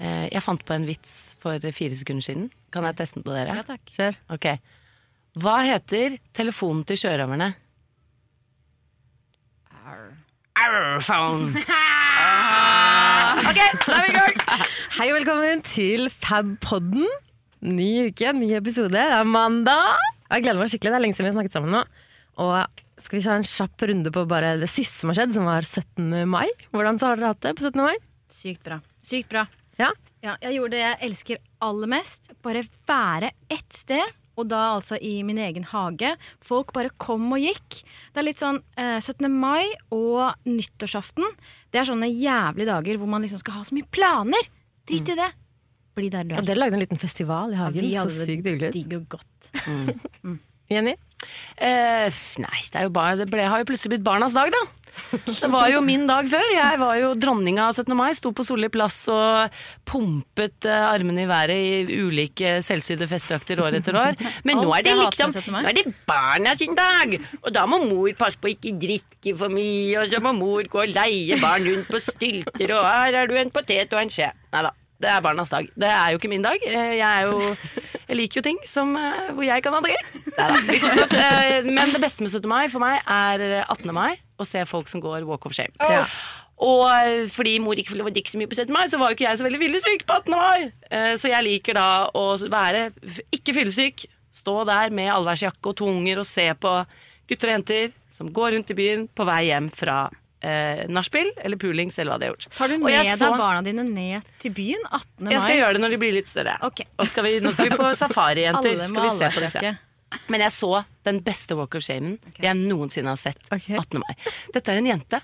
Jeg fant på en vits for fire sekunder siden. Kan jeg teste den på dere? Ja, takk. Kjør. Ok. Hva heter telefonen til sjørøverne? Arrphone. ok, da er vi i gang. Hei og velkommen til Fabpodden. Ny uke, ny episode. Det er mandag. Jeg gleder meg skikkelig. Det er lenge siden vi har snakket sammen nå. Og skal vi ta en kjapp runde på bare det siste som har skjedd, som var 17. mai? Hvordan så har dere hatt det på 17. mai? Sykt bra. Sykt bra. Ja. Ja, jeg gjorde det jeg elsker aller mest. Bare være ett sted. Og da altså i min egen hage. Folk bare kom og gikk. Det er litt sånn eh, 17. mai og nyttårsaften. Det er sånne jævlige dager hvor man liksom skal ha så mye planer. Drit i det. Bli der du Ja, er. Dere lagde en liten festival i hagen. Vi så sykt hyggelig digg og godt. Jenny? Eh, nei, det, er jo bare, det ble, har jo plutselig blitt barnas dag, da. Det var jo min dag før. Jeg var jo dronninga av 17. mai. Sto på Solli plass og pumpet eh, armene i været i ulike selvsydde festdrakter år etter år. Men nå er det liksom med 17. mai. Nå er det barna sin dag! Og da må mor passe på ikke drikke for mye, og så må mor gå og leie barn rundt på stylter, og her er du en potet og en skje. Nei da. Det er barnas dag. Det er jo ikke min dag. Eh, Jeg, er jo, jeg liker jo ting som, eh, hvor jeg kan ha det gøy. Eh, Men det beste med 17. mai for meg er 18. mai. Å se folk som går walk of shame. Og eh, fordi mor ikke drikke så mye på 17. mai, så var jo ikke jeg så veldig fyllesyk på 18. mai. Så jeg liker da å være ikke fyllesyk, stå der med allværsjakke og to unger og se på gutter og jenter som går rundt i byen på vei hjem fra eh, nachspiel eller pulings eller hva de har gjort. Tar du Og med deg barna dine ned til byen 18. mai? Jeg skal gjøre det når de blir litt større. Okay. Skal vi, nå skal vi på safari, jenter. Skal vi se på disse. Men jeg så den beste walk of shamen jeg noensinne har sett. Okay. 18. mai. Dette er en jente.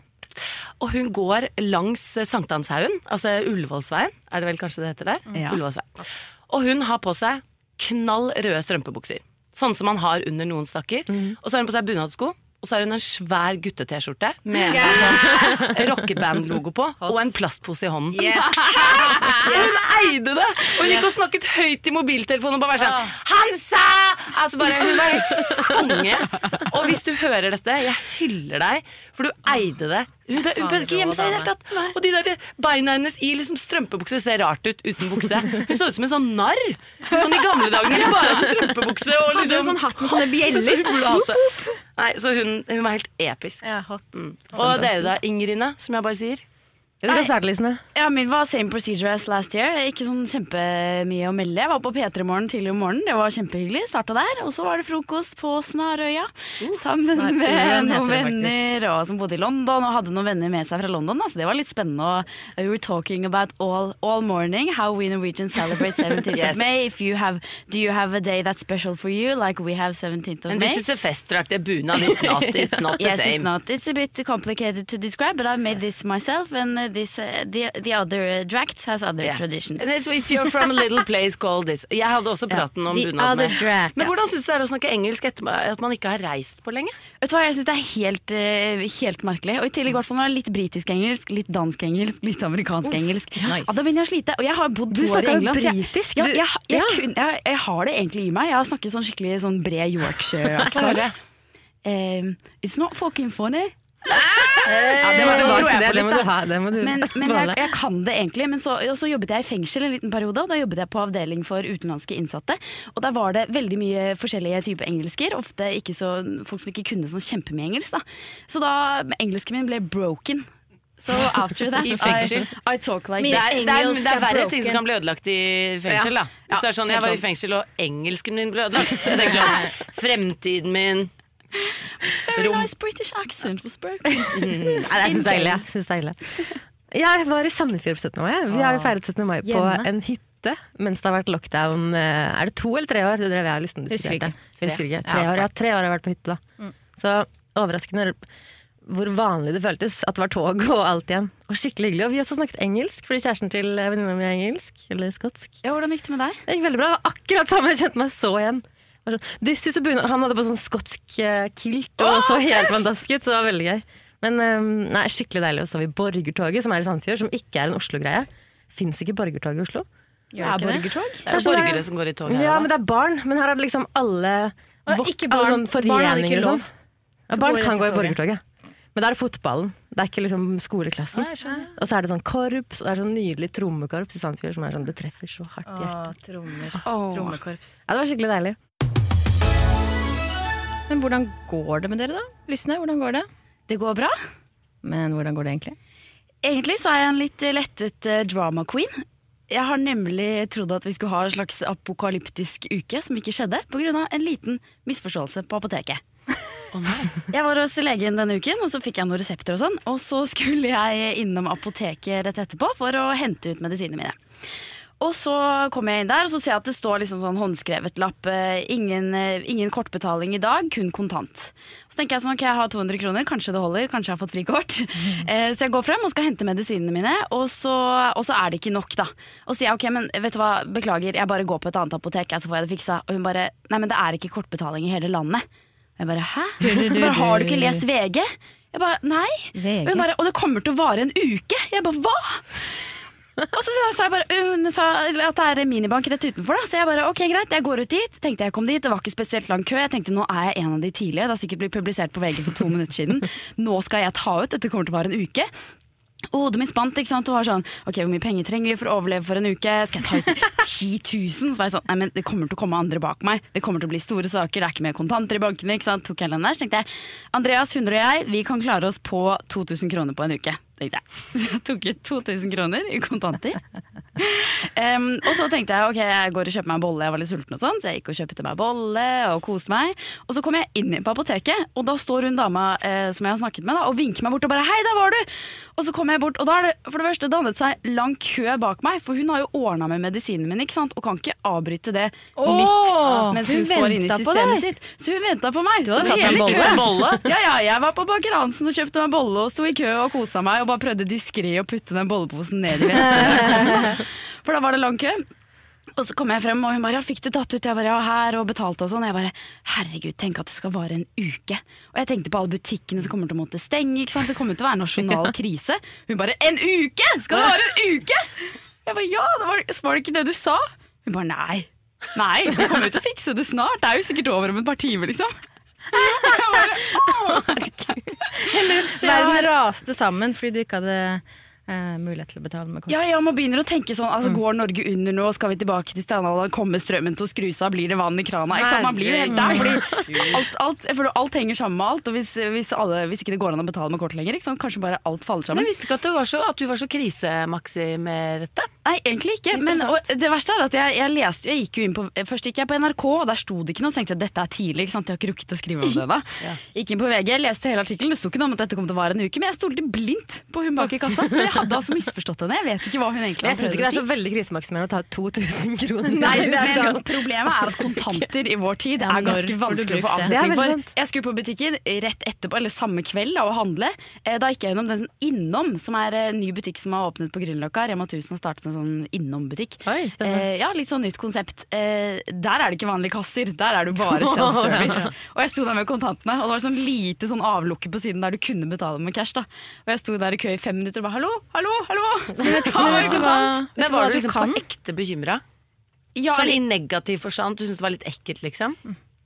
Og hun går langs Sankthanshaugen, altså Ullevålsveien, er det vel kanskje det heter der? Ja. Ullevålsveien. Og hun har på seg knall røde strømpebukser. Sånn som man har under noen stakker. Og så har hun på seg bunadsko. Og så har hun en svær gutte-T-skjorte med en sånn rockeband-logo på, og en plastpose i hånden. Yes. Hun eide det! Og hun gikk og snakket høyt i mobiltelefonen og bare sånn Hansa! Altså bare, Hun var konge. Og hvis du hører dette, jeg hyller deg, for du eide det. Hun behøvde ikke gjemme seg i det hele tatt. Og de der beina hennes i liksom strømpebukse ser rart ut uten bukse. Hun så ut som en sånn narr. Sånn i gamle dager når de bare hadde strømpebukse. Og Hadde liksom, en sånn hatt med sånne bjeller. Nei, så hun, hun var helt episk. Ja, hot. Og dere da, Ingrine, som jeg bare sier. Kan. Ja, min var same procedure as last year. Ikke sånn kjempemye å melde. Jeg var på P3 Morgen tidlig om morgenen. Det var kjempehyggelig. Starta der. Og så var det frokost på Snarøya. sammen Snarøya med noen venner og, som bodde i London. Og hadde noen venner med seg fra London. Så det var litt spennende. Og uh, we were talking about all, all morning how we Norwegians celebrate 17th Yes. of May. If you have, do you have a day that's special for you, like we have 17th of Men May? this is a festdrakt. Det er bunad. It's not, it's not the Yes, same. it's not. It's a bit complicated to describe, but I made this myself, and uh, this uh, the the other dracts has other Yeah. traditions. And if you're from a little place called this. Jeg hadde også praten om The bunadene. Men hvordan syns du det er å snakke engelsk etter at man ikke har reist på lenge? Vet du hva, Jeg syns det er helt, uh, helt merkelig. Og i tillegg hvert fall når det er litt britisk engelsk, litt dansk engelsk, litt amerikansk engelsk. nice. Ja, da begynner jeg å slite. Og jeg har bodd Du to år i England. jeg- britisk, Ja, du- jeg, jeg, ja. kun- jeg, jeg har det egentlig i meg. Jeg har snakket sånn skikkelig sånn bred Yorkshire-aksent. Um, it's not fucking funny. Ja, det, må, det tror jeg på litt, du ha. Det må du Men, men jeg, jeg kan det egentlig. Men så, og så jobbet jeg i fengsel en liten periode. Og da jobbet jeg på avdeling for utenlandske innsatte. Og der var det veldig mye forskjellige typer engelsker. Ofte ikke så, folk som ikke kunne sånn kjempemye engelsk. Da. Så da engelsken min ble broken. So after that I fengsel. I, I talk like Det er, det er, det er er verre ting som kan bli ødelagt i fengsel. da Hvis det er sånn, Jeg var i fengsel, og engelsken min ble ødelagt. Så jeg tenker sånn Fremtiden min Very nice British accent was broken. Nei, jeg syns det er ille. Jeg synes ille. Jeg var i Sandefjord på 17. mai. Vi har jo feiret 17. mai på en hytte mens det har vært lockdown. eh, Er det to eller tre år? Det drev jeg og Husker diskuterte. Husker ikke. Tre år, ja, tre år har jeg vært på hytte, da. Så overraskende hvor vanlig det føltes at det var tog og alt igjen. Og skikkelig hyggelig. Og vi har også snakket engelsk, fordi kjæresten til venninna mi er engelsk. Eller skotsk. Ja, Hvordan gikk det med deg? Det gikk veldig bra. Akkurat samme. Jeg kjente meg så igjen. Det var This is a. Han hadde på sånn skotsk eh, kilt og så helt fantastisk ut. Så det var veldig gøy. Men eh, nei, skikkelig deilig. Og så har vi Borgertoget, som er i Sandefjord, som ikke er en Oslo-greie. Fins ikke Borgertoget i Oslo? Ja, borgertog? Det er jo sånn borgere som går i tog her. Ja, da. men det er barn. Men her er det liksom alle, vok- ikke barn. sånn Barn foreninger og sånn. Ja, barn kan gå i toget. Borgertoget. Men da er det fotballen. Det er ikke liksom skoleklassen. Ah. Og så er det sånn korps, og det er sånn nydelig trommekorps i Sandefjord som er sånn, det treffer så hardt i hjertet. hjertet. trommer. Åh. Trommekorps. Ja, det var skikkelig deilig. Men hvordan går det med dere, da? Lysne, hvordan går det? Det går bra. Men hvordan går det egentlig? Egentlig så er jeg en litt lettet eh, drama queen. Jeg har nemlig trodd at vi skulle ha en slags apokalyptisk uke, som ikke skjedde, pga. en liten misforståelse på apoteket. Jeg var hos legen denne uken, og så fikk jeg noen resepter og sånn. Og så skulle jeg innom apoteket rett etterpå for å hente ut medisinene mine. Og så kommer jeg inn der, og så ser jeg at det står liksom sånn håndskrevet lapp. eh, Ingen, eh, ingen kortbetaling i dag, kun kontant. Så tenker jeg sånn, ok, jeg har 200 kroner, kanskje det holder, kanskje jeg har fått frikort. Eh, Så jeg går frem og skal hente medisinene mine, og så, og så er det ikke nok, da. Og så sier jeg ok, men vet du hva, beklager, jeg bare går på et annet apotek, jeg, så får jeg det fiksa. Og hun bare, nei, men det er ikke kortbetaling i hele landet. Og jeg bare, hæ? Hun bare, har du ikke lest VG? Jeg bare, nei. Og bare, og det kommer til å vare en uke. Jeg bare, hva? Og så sa jeg bare, hun sa at det er minibank rett utenfor, da. Så jeg bare ok, greit, jeg går ut dit. Tenkte jeg kom dit, det var ikke spesielt lang kø. Jeg tenkte nå er jeg en av de tidlige. Det har sikkert blitt publisert på VG for to minutter siden. Nå skal jeg ta ut, dette kommer til å vare en uke. Og hodet mitt spant, ikke sant. Og var sånn, ok, hvor mye penger trenger vi for å overleve for en uke? Skal jeg ta ut 10 000? Så var jeg sånn, nei, men det kommer til å komme andre bak meg. Det kommer til å bli store saker, det er ikke mer kontanter i bankene, ikke sant. Tok hele den der. Så tenkte jeg, Andreas, 100 og jeg, vi kan klare oss på 2000 kroner på en uke. Tenkte jeg. Så jeg tok ut 2000 kroner i kontanter. Um, og så tenkte jeg ok, jeg går og kjøper meg en bolle, jeg var litt sulten og sånn, så jeg gikk og kjøpte meg bolle og koste meg. Og så kom jeg inn på apoteket, og da står hun dama eh, som jeg har snakket med, da, og vinker meg bort og bare hei, der var du! Og så kommer jeg bort, og da er det for det første dannet seg lang kø bak meg, for hun har jo ordna med medisinen min, ikke sant, og kan ikke avbryte det Åh, midt mens hun, hun står inne i systemet sitt. Så hun venta på meg. Du hadde tatt en bolle. ja, ja, jeg var på Baker Hansen og kjøpte meg bolle og sto i kø og kosa meg og bare prøvde diskré å putte den bolleposen ned i vesken. For da var det lang kø. Og så kom jeg frem, og hun bare ja, 'fikk du tatt ut?' Jeg bare ja, her, og betalte og sånn. Jeg bare herregud, tenk at det skal vare en uke. Og jeg tenkte på alle butikkene som kommer til å måtte stenge. ikke sant? Det kommer til å være nasjonal krise. Hun bare 'en uke! Skal det vare en uke?' Jeg bare ja, det var, var det ikke det du sa? Hun bare nei. Nei, vi kommer jo til å fikse det snart. Det er jo sikkert over om et par timer, liksom. «Åh». Verden raste sammen fordi du ikke hadde eh, mulighet til å betale med kort. Ja, ja, man begynner å tenke sånn altså, Går Norge under nå? Skal vi tilbake til steinalderen? Kommer strømmen til å skrus av? Blir det vann i krana? Ikke sant? Man blir jo helt der. Fordi alt, alt, for alt henger sammen med alt. Og hvis, hvis, alle, hvis ikke det går an å betale med kort lenger, ikke sant? kanskje bare alt faller Jeg sammen. visste ikke at, det var så, at du var så krisemaksimerte. Nei, egentlig ikke. Men og det verste er at jeg, jeg leste Jeg gikk jo inn på Først gikk jeg på NRK, og der sto det ikke noe. Så tenkte jeg dette er tidlig. ikke sant? Jeg har ikke rukket å skrive om det da. Gikk inn på VG, leste hele artikkelen. Det sto ikke noe om at dette kom til å vare en uke, men jeg stolte blindt på hun bak i kassa. Men jeg hadde altså misforstått henne. Jeg vet ikke hva hun egentlig jeg syns ikke det er så veldig krisemaksimerende å ta 2000 kroner. Nei, det er sånn. Problemet er at kontanter i vår tid er ganske vanskelig å få avsetning for. Jeg skulle på butikken rett etterpå, eller samme kveld, og handle. Eh, Da gikk jeg gjennom den Innom, som er en ny butikk som har åpnet på Grünerløkka. Rema 1000 har startet en sånn innombutikk. Eh, ja, litt sånn nytt konsept. Eh, der er det ikke vanlige kasser, der er det bare self-service. og jeg sto der med kontantene, og det var sånn lite sånn avlukke på siden der du kunne betale med cash. da. Og jeg sto der i kø i fem minutter og bare hallo, hallo, hallo! Men vet, men vet du hva, vet Men var du liksom kan? på ekte bekymra? Ja, Sånn i negativ forstand? Du syntes det var litt ekkelt, liksom?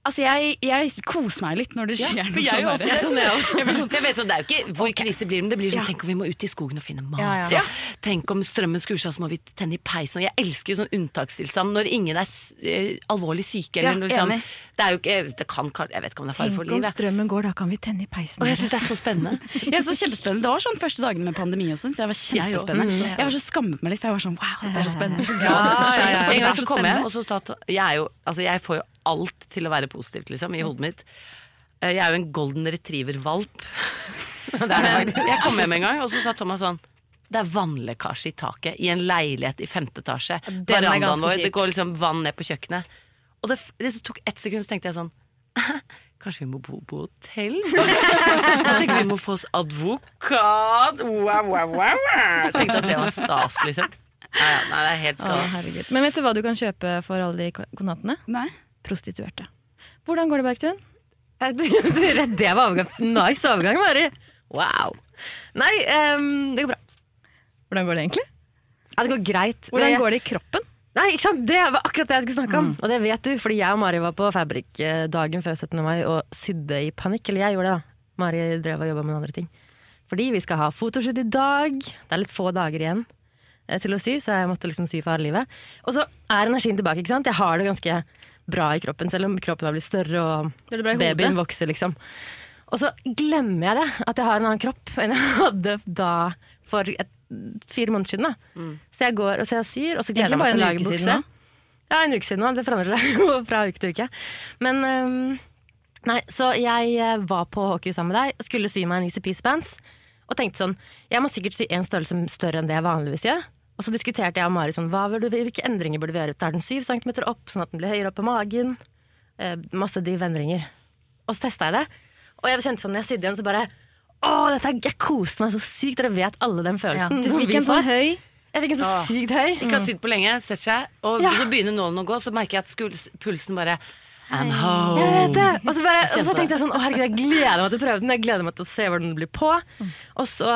altså jeg, jeg koser meg litt når det skjer noe jeg sånn også. der. Jeg, sånn, jeg, jeg, blir sånn, jeg vet sånn, Det er jo ikke hvor krise blir, men det blir sånn Tenk om vi må ut i skogen og finne mat. Ja, ja. Tenk om strømmen skrur seg, så må vi tenne i peisen. Og jeg elsker jo sånn unntakstilstand når ingen er s- eh, alvorlig syke. Eller, Ja, liksom. enig. Det er jo ikke det kan, Jeg vet ikke om det er fare for Tenk om strømmen går, da kan vi tenne i peisen. Og jeg syns det er så spennende. Jeg så kjempespennende. Det var sånn første dagene med pandemi også, så jeg var kjempespennende. Jeg var så skammet meg litt, for jeg var sånn wow, det er så spennende. Så Ja, at det skjer. ja, ja. En gang så kom jeg og så stat, jeg, er jo, altså jeg får jo alt til å være positivt liksom, i hodet mitt. Eh, Jeg er jo en golden retriever-valp. Jeg kom hjem en gang, og så sa Thomas sånn det er vannlekkasje i taket i en leilighet i femte etasje. Er Verandaen vår. Det går liksom vann ned på kjøkkenet. Og det, det tok ett sekund, så tenkte jeg sånn Kanskje vi må bo på hotell? Jeg tenkte vi må få oss advokat. Wow, wow, wow. Jeg tenkte at det var stas, liksom. Nei, nei det er helt skada. Men vet du hva du kan kjøpe for alle de konatene? Nei. Prostituerte. Hvordan går det, Bergtun? Det var overgang. Nice overgang, Mari. Wow. Nei, um, det går bra. Hvordan går det egentlig? Ja, det går greit. Hvordan går det i kroppen? Nei, ikke sant? Det var akkurat det jeg skulle snakke om. Og det vet du, fordi jeg og Mari var på Fabrik eh, dagen før 17. mai og sydde i panikk. Eller jeg gjorde det, da. Mari drev og jobba med andre ting. Fordi vi skal ha fotoshoot i dag. Det er litt få dager igjen eh, til å sy, så jeg måtte liksom sy for harde livet. Og så er energien tilbake. ikke sant? Jeg har det ganske bra i kroppen, selv om kroppen har blitt større og babyen vokser, liksom. Og så glemmer jeg det, at jeg har en annen kropp enn jeg hadde da for et, fire måneder siden. Da. Så jeg går og så jeg syr, og så gleder jeg meg til å bare en lage bukse. Ja, en uke siden nå. Det forandrer seg jo fra uke til uke. Men um, Nei, så jeg eh, var på hockey sammen med deg, og skulle sy meg en Easy Peace Pants. Og tenkte sånn, jeg må sikkert sy en størrelse større enn det jeg vanligvis gjør. Og så diskuterte jeg og Mari sånn, hva burde hvilke endringer burde vi gjøre. Tar den syv centimeter opp, sånn at den blir høyere opp på magen. Eh, masse div endringer. Og så testa jeg det. Og jeg kjente sånn, når jeg sydde igjen, så bare Å, dette, er- jeg koste meg så sykt. Dere vet alle den følelsen. Du fikk en sånn høy Jeg fikk en så sykt høy. Ikke har sydd på lenge, setter seg, og Ja. så begynner nålen å gå, så merker jeg at skuls, pulsen bare I'm Jeg home. vet det. Og så, bare, og så tenkte jeg sånn, å herregud, jeg gleder meg til å prøve den. Jeg gleder meg til å se hvordan den blir på. Og så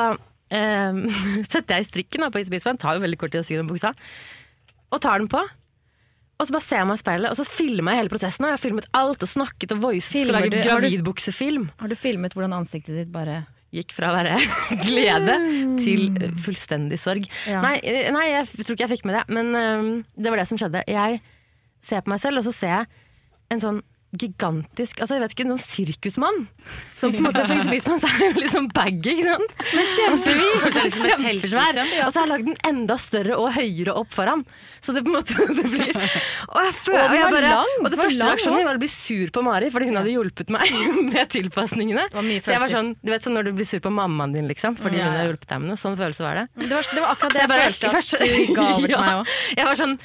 um, setter jeg i strikken da, på isbispen. Tar jo veldig kort tid å sy den buksa. Og tar den på. Og så bare ser jeg meg i speilet, og så filmer jeg hele prosessen. Og jeg har filmet alt og snakket og voicet. Skal lage du- har gravidbuksefilm. Har du filmet hvordan ansiktet ditt bare Gikk fra å være glede til fullstendig sorg. Ja. Nei, eh, nei, jeg tror ikke jeg fikk med det, men um, det var det som skjedde. Jeg ser på meg selv, og så ser jeg en sånn gigantisk altså jeg vet ikke, noen sirkusmann. Som på en måte for Spisemann så er jo litt sånn baggy, ikke sant? Men jeg kjempesvær. liksom. Og så har jeg lagd den enda større og høyere opp foran. Så det på en måte det blir Og, jeg føler, Og jeg bare, og det første reaksjonen min var å bli sur på Mari, fordi hun hadde hjulpet meg med tilpasningene. Så jeg var sånn, du vet sånn når du blir sur på mammaen din, liksom, fordi hun har hjulpet deg med noe. Sånn følelse var det. Det var, det var akkurat det jeg, bare- følte at du ga over til meg òg. Jeg var sånn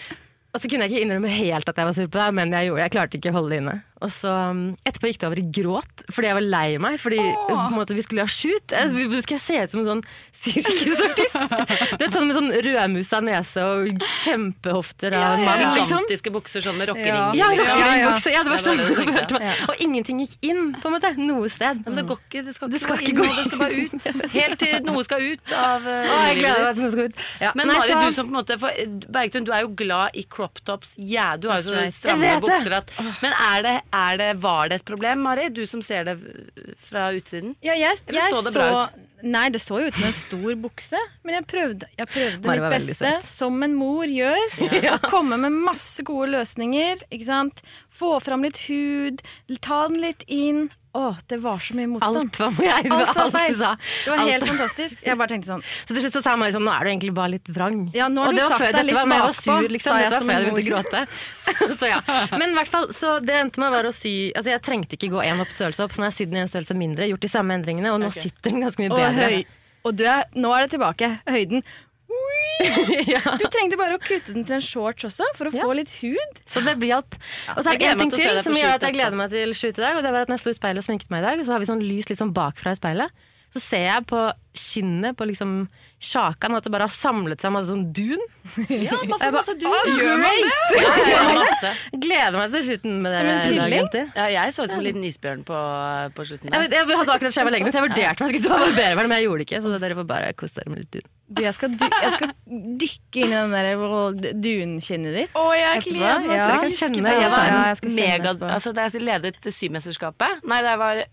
og så kunne jeg ikke innrømme helt at jeg var sur på deg, men jeg gjorde Jeg klarte ikke å holde det inne. Og så um, Etterpå gikk det over i gråt, fordi jeg var lei meg. Fordi på en måte, vi skulle ha shoot. Jeg, vi- skal jeg se ut som en sånn sirkusartist? Du vet, sånn med sånn rødmusa nese og kjempehofter av en mann, liksom. Gigantiske bukser sånn med rockeringer. Ja, liksom. rockeringbukse. Ja, det var sånn det det. Og ingenting gikk inn, på en måte. Noe sted. Men det går ikke, det skal ikke, Det skal gå inn, og det skal bare ut. Helt til noe skal ut av uh, Å, jeg gleder meg til det skal ut. Ja. Men Nei, Mari, så- du som på en måte for, eh, Bergtun, du er jo glad i crop tops. Ja, du har jo så That's stramme bukser at Men er det, det, var det et problem, Mari? Du som ser det fra utsiden? Ja, jeg, Eller jeg så det bra ut? Nei, det så jo ut som en stor bukse, men jeg prøvde, jeg prøvde mitt beste, som en mor gjør. Å komme med masse gode løsninger. Ikke sant? Få fram litt hud, ta den litt inn. Å, det var så mye motstand. Alt var jeg, Alt var feil. Alt Det var helt Alt. fantastisk. Jeg bare tenkte sånn Så til slutt så sa Mari sånn, nå er du egentlig bare litt vrang. Ja, nå har Og du det sagt deg litt var jeg var bakpå, sur, liksom. Dette var som før jeg begynte å gråte. så ja. Men i hvert fall, så det endte meg var å sy Altså jeg trengte ikke gå én størrelse opp, så nå har jeg sydd den en størrelse mindre, gjort de samme endringene, og nå sitter den ganske mye Og, bedre. høy, og du er, nå er det tilbake. Høyden. ja. Du trengte bare å kutte den til en shorts også, for å Ja. få litt hud. Så det blir hjelp. Og så er det en ting til som gjør at jeg gleder meg til shoot i dag, og det var at når jeg sto i speilet og sminket meg i dag, så har vi sånn lys litt sånn bakfra i speilet, så ser jeg på skinnet på liksom sjakan at det bare har samlet seg masse sånn dun. Ja, man får masse dun. Gjør man det? Ja, ja, masse. Gleder meg til slutten med Som en kylling? Ja, jeg så ut som en liten isbjørn på, på slutten Jeg, jeg hadde akkurat skjeva leggene, så jeg vurderte om jeg skulle ta barbere meg, men jeg gjorde det ikke. Så dere får bare kose dere med litt dun. Du, jeg, skal dy jeg skal dykke inn i den der dunskinnet ditt. Å, jeg gleder meg til å kjenne Jeg det, var ja, jeg mega, altså, Da jeg ledet Symesterskapet Nei, det var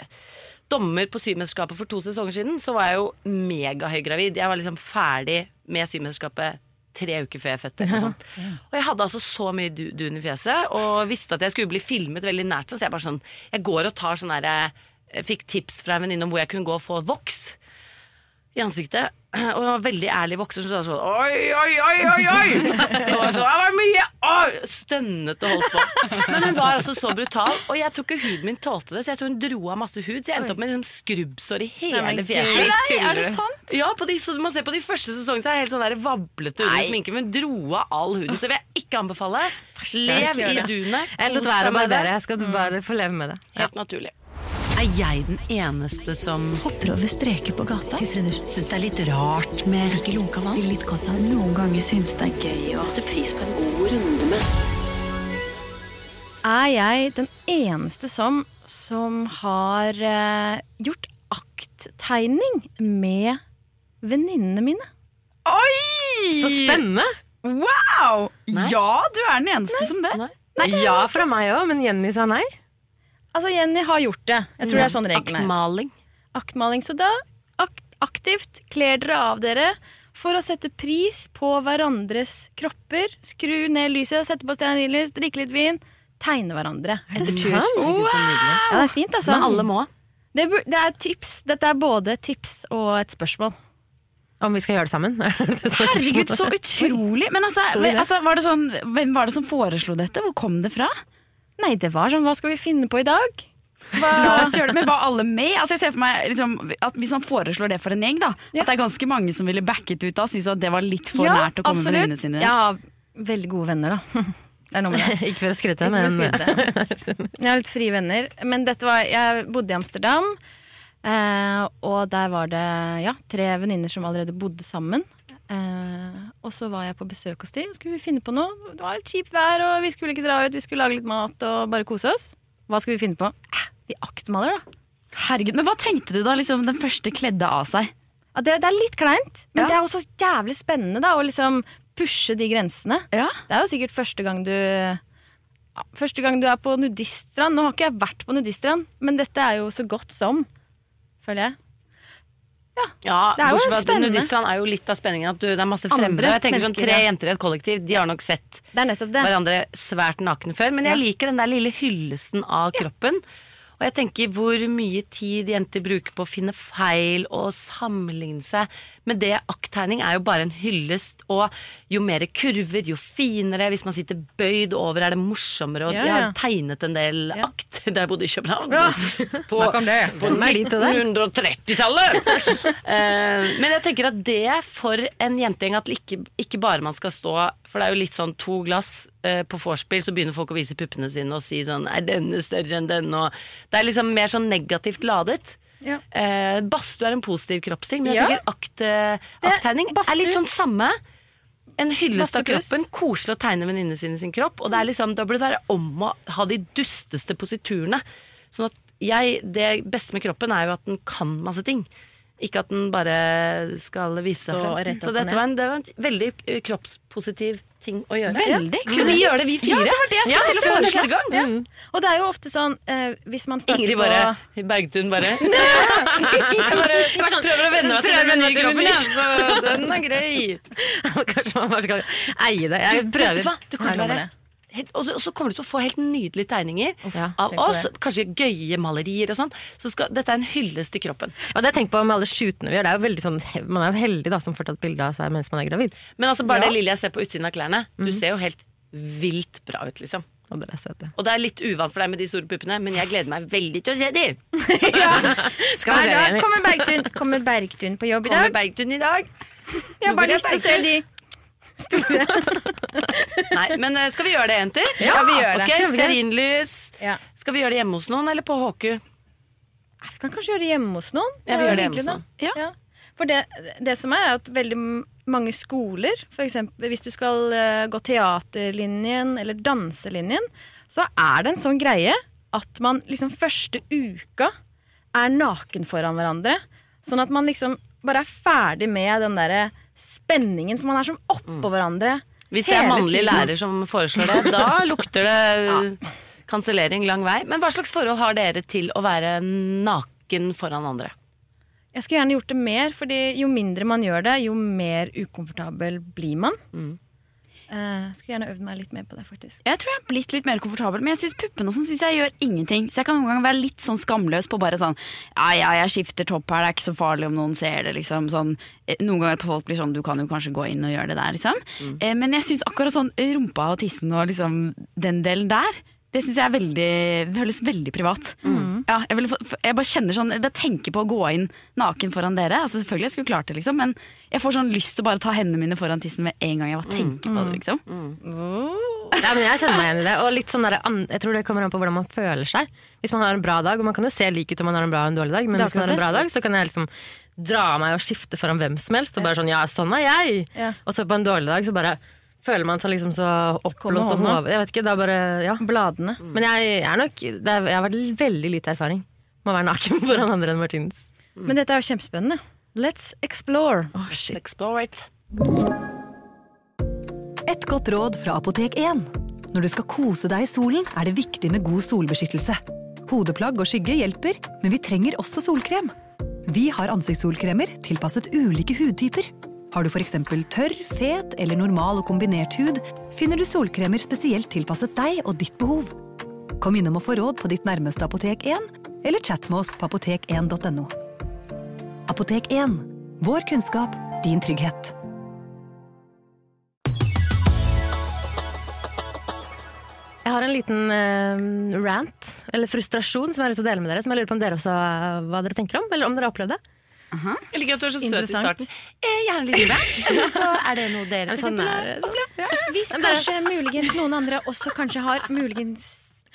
dommer på Symesterskapet for to sesonger siden, så var jeg jo megahøygravid. Jeg var liksom ferdig med Symesterskapet tre uker før jeg fødte. eller. Og jeg hadde altså så mye du- dun i fjeset, og visste at jeg skulle bli filmet veldig nært. Så jeg bare sånn Jeg går og tar sånn herre jeg Fikk tips fra en venninne om hvor jeg kunne gå og få voks i ansiktet. Og hun var veldig ærlig vokser så sa sånn Oi, oi, oi, oi, oi! Og var sånn, det var mye oi! Stønnet og holdt på. Men hun var altså så brutal, og jeg tror ikke huden min tålte det, så jeg tror hun dro av masse hud. Så jeg endte opp med liksom skrubbsår i hele fjeset. Nei, er det sant? Ja, på de, så man ser på de første sesongene så er jeg helt sånn der vablete under sminken, men hun dro av all huden. Så vil jeg ikke anbefale. Lev i dunet. Jeg lot være å barbere, jeg skal bare få leve med det. Helt naturlig. Er jeg den eneste som Hopper over streker på gata. syns det er litt rart med Ikke lunka vann. Litt godt av Noen ganger syns det er gøy å Sette pris på en god runde med Er jeg den eneste som, som har eh, gjort akttegning med venninnene mine? Oi! Så spennende! Wow! Ja, du er den eneste som det. Ja fra meg òg, men Jenny sa nei. Altså, Jenny har gjort det. Jeg tror det er sånn reglene er. aktmaling? Aktmaling. Så da ak aktivt kler dere av dere for å sette pris på hverandres kropper. Skru ned lyset, sette på stearinlys, drikke litt vin. Tegne hverandre. Er det tur. Wow! Ja, det er fint, altså. Men alle må. Det, det er tips. Dette er både tips og et spørsmål. Om vi skal gjøre det sammen? Herregud, så utrolig! Men altså, altså var det sånn, hvem var det som foreslo dette? Hvor kom det fra? Nei, det var sånn, hva skal vi finne på i dag? Hva? La oss gjøre det, men Var alle med? Altså jeg ser for meg liksom, at Hvis man foreslår det for en gjeng, da Ja. at det er ganske mange som ville backet ut da, syntes at det var litt for Ja, nært å komme med vennene sine. Ja, veldig gode venner, da. Det er noe med det. Ikke for å skryte, men skryte. Jeg har litt frie venner. Men dette var, jeg bodde i Amsterdam, eh, og der var det ja, tre venninner som allerede bodde sammen. Og så var jeg på besøk hos de, og skulle vi finne på noe. Det var litt kjipt vær, og vi skulle ikke dra ut, vi skulle lage litt mat og bare kose oss. Hva skal vi finne på? Eh, vi aktmaler, da. Herregud, Men hva tenkte du da liksom den første kledde av seg? Ja, det, det er litt kleint, men Ja. det er også jævlig spennende da, å liksom pushe de grensene. Ja, Det er jo sikkert første gang du Første gang du er på nudiststrand. Nå har ikke jeg vært på nudiststrand, men dette er jo så godt som, føler jeg. Ja, Det er jo spennende. Nudistland er jo litt av spenningen at du, det er masse fremmede. Jeg tenker sånn, Tre jenter i et kollektiv, de har nok sett er hverandre svært nakne før. Men jeg liker den der lille hyllesten av kroppen. Og jeg tenker hvor mye tid jenter bruker på å finne feil og sammenligne seg. Men det akttegning er jo bare en hyllest, og jo mer kurver, jo finere. Hvis man sitter bøyd over, er det morsommere. Og Ja, jeg har tegnet en del Ja. akt da jeg bodde i København. Ja. På, Snakk om det. på Hvem er de til det? 1930-tallet! Eh, men jeg tenker at det er for en jentegjeng at ikke, ikke bare man skal stå For det er jo litt sånn to glass eh, på vorspiel, så begynner folk å vise puppene sine og si sånn Er denne større enn denne? Og det er liksom mer sånn negativt ladet. Ja. Eh, badstue er en positiv kroppsting, men jeg tenker akt, eh, akttegning badstue- er litt sånn samme. En hyllest av kroppen. Koselig å tegne venninnene sine sin kropp. Og det er liksom, da burde det være om å ha de dusteste positurene. Sånn at jeg, Det beste med kroppen er jo at den kan masse ting. Ikke at den bare skal vise seg frem. Så dette var en, det var en veldig eh, kroppspositiv ting å gjøre. Veldig Kunne vi gjøre det, vi fire? Ja, det var det jeg Ja, til å foreslå. Ja. Og det er jo ofte sånn eh, hvis man starter Ingrid på bare Bergtun bare Jeg bare prøver å venne meg til den nye kroppen, ja. Så den er grei. Kanskje man bare skal eie det. Jeg prøver. du hva? Du kommer til å være helt, og, så kommer du til å få helt nydelige tegninger Ja, av oss. Kanskje gøye malerier og sånn. Så skal, dette er en hyllest til kroppen. Ja, det jeg tenker på med alle shootene vi gjør, det er jo veldig sånn, man er jo heldig da, som får tatt bilde av seg mens man er gravid. Men altså bare Ja. det lille jeg ser på utsiden av klærne, du ser jo helt vilt bra ut, liksom. Og det. Og det er litt uvant for deg med de store puppene, men jeg gleder meg veldig til å se de. ja. Hver vi da se igjen? kommer Bergtun, kommer Bergtun på jobb i dag. Kommer dag. Bergtun i dag? Jeg har bare lyst til å se de. Nei, men eh, skal vi gjøre det, jenter? Ja, vi gjør det. Ok? Stearinlys. Ja. Skal vi gjøre det hjemme hos noen, eller på HQ? Vi kan kanskje gjøre det hjemme hos noen. Ja, vi gjør det hjemme hos noen. Ja. For det, det som er, er at veldig mange skoler, eksempel hvis du skal eh, gå teaterlinjen eller danselinjen, så er det en sånn greie at man liksom første uka er naken foran hverandre. Sånn at man liksom bare er ferdig med den derre spenningen, for man er som oppå hverandre. Hvis det er mannlig tiden. lærer som foreslår det, da lukter det kansellering lang vei. Men hva slags forhold har dere til å være naken foran andre? Jeg skulle gjerne gjort det mer, fordi jo mindre man gjør det, jo mer ukomfortabel blir man. Mm. Eh, skulle gjerne øvd meg litt mer på det, faktisk. Jeg tror jeg har blitt litt mer komfortabel, men jeg synes puppene sånn synes jeg gjør ingenting. Så jeg kan noen ganger være litt sånn skamløs på bare sånn Ja, ja, jeg skifter topp her, det er ikke så farlig om noen ser det, liksom. Sånn, eh, noen ganger på folk blir sånn Du kan jo kanskje gå inn og gjøre det der, liksom. Eh, men jeg syns akkurat sånn rumpa og tissen og liksom den delen der det synes jeg er veldig, det føles veldig privat. Ja, jeg, vil, jeg bare kjenner sånn, jeg tenker på å gå inn naken foran dere. Altså Selvfølgelig jeg skulle klart det, liksom, men jeg får sånn lyst til å bare ta hendene mine foran tissen med en gang jeg bare tenker på det. liksom Ja, men jeg kjenner meg igjen i det. Og litt sånn der, jeg tror det kommer an på hvordan man føler seg. Hvis man har en bra dag, og man kan jo se lik ut om man har en bra og en dårlig dag, men hvis man har en bra dag, så kan jeg liksom dra meg og skifte foran hvem som helst. Og bare sånn, ja, sånn er jeg! Ja. Og så på en dårlig dag så bare føler man seg liksom så oppblåst og hånda. Jeg vet ikke, det er bare, ja. Bladene. Men jeg, jeg er nok, det er, jeg har vært veldig lite erfaring med å være naken foran andre enn Martinus. Men dette er jo kjempespennende. Let's explore. Let's Explore it. Et godt råd fra Apotek 1. Når du skal kose deg i solen, er det viktig med god solbeskyttelse. Hodeplagg og skygge hjelper, men vi trenger også solkrem. Vi har ansiktssolkremer tilpasset ulike hudtyper. Har du f.eks. tørr, fet eller normal og kombinert hud, finner du solkremer spesielt tilpasset deg og ditt behov. Kom innom og få råd på ditt nærmeste Apotek 1, eller chat med oss på apotek1.no. Apotek 1. Vår kunnskap, din trygghet. Jeg har en liten eh, rant, eller frustrasjon, som jeg har lyst til å dele med dere. Som jeg lurer på om dere også eh, hva dere tenker om, eller om dere har opplevd det. Jeg liker at du er så søt i starten. Eh, har en liten rant. Er det noe dere for Sånn er det. opplevd? Hvis kanskje muligens noen andre også kanskje har muligens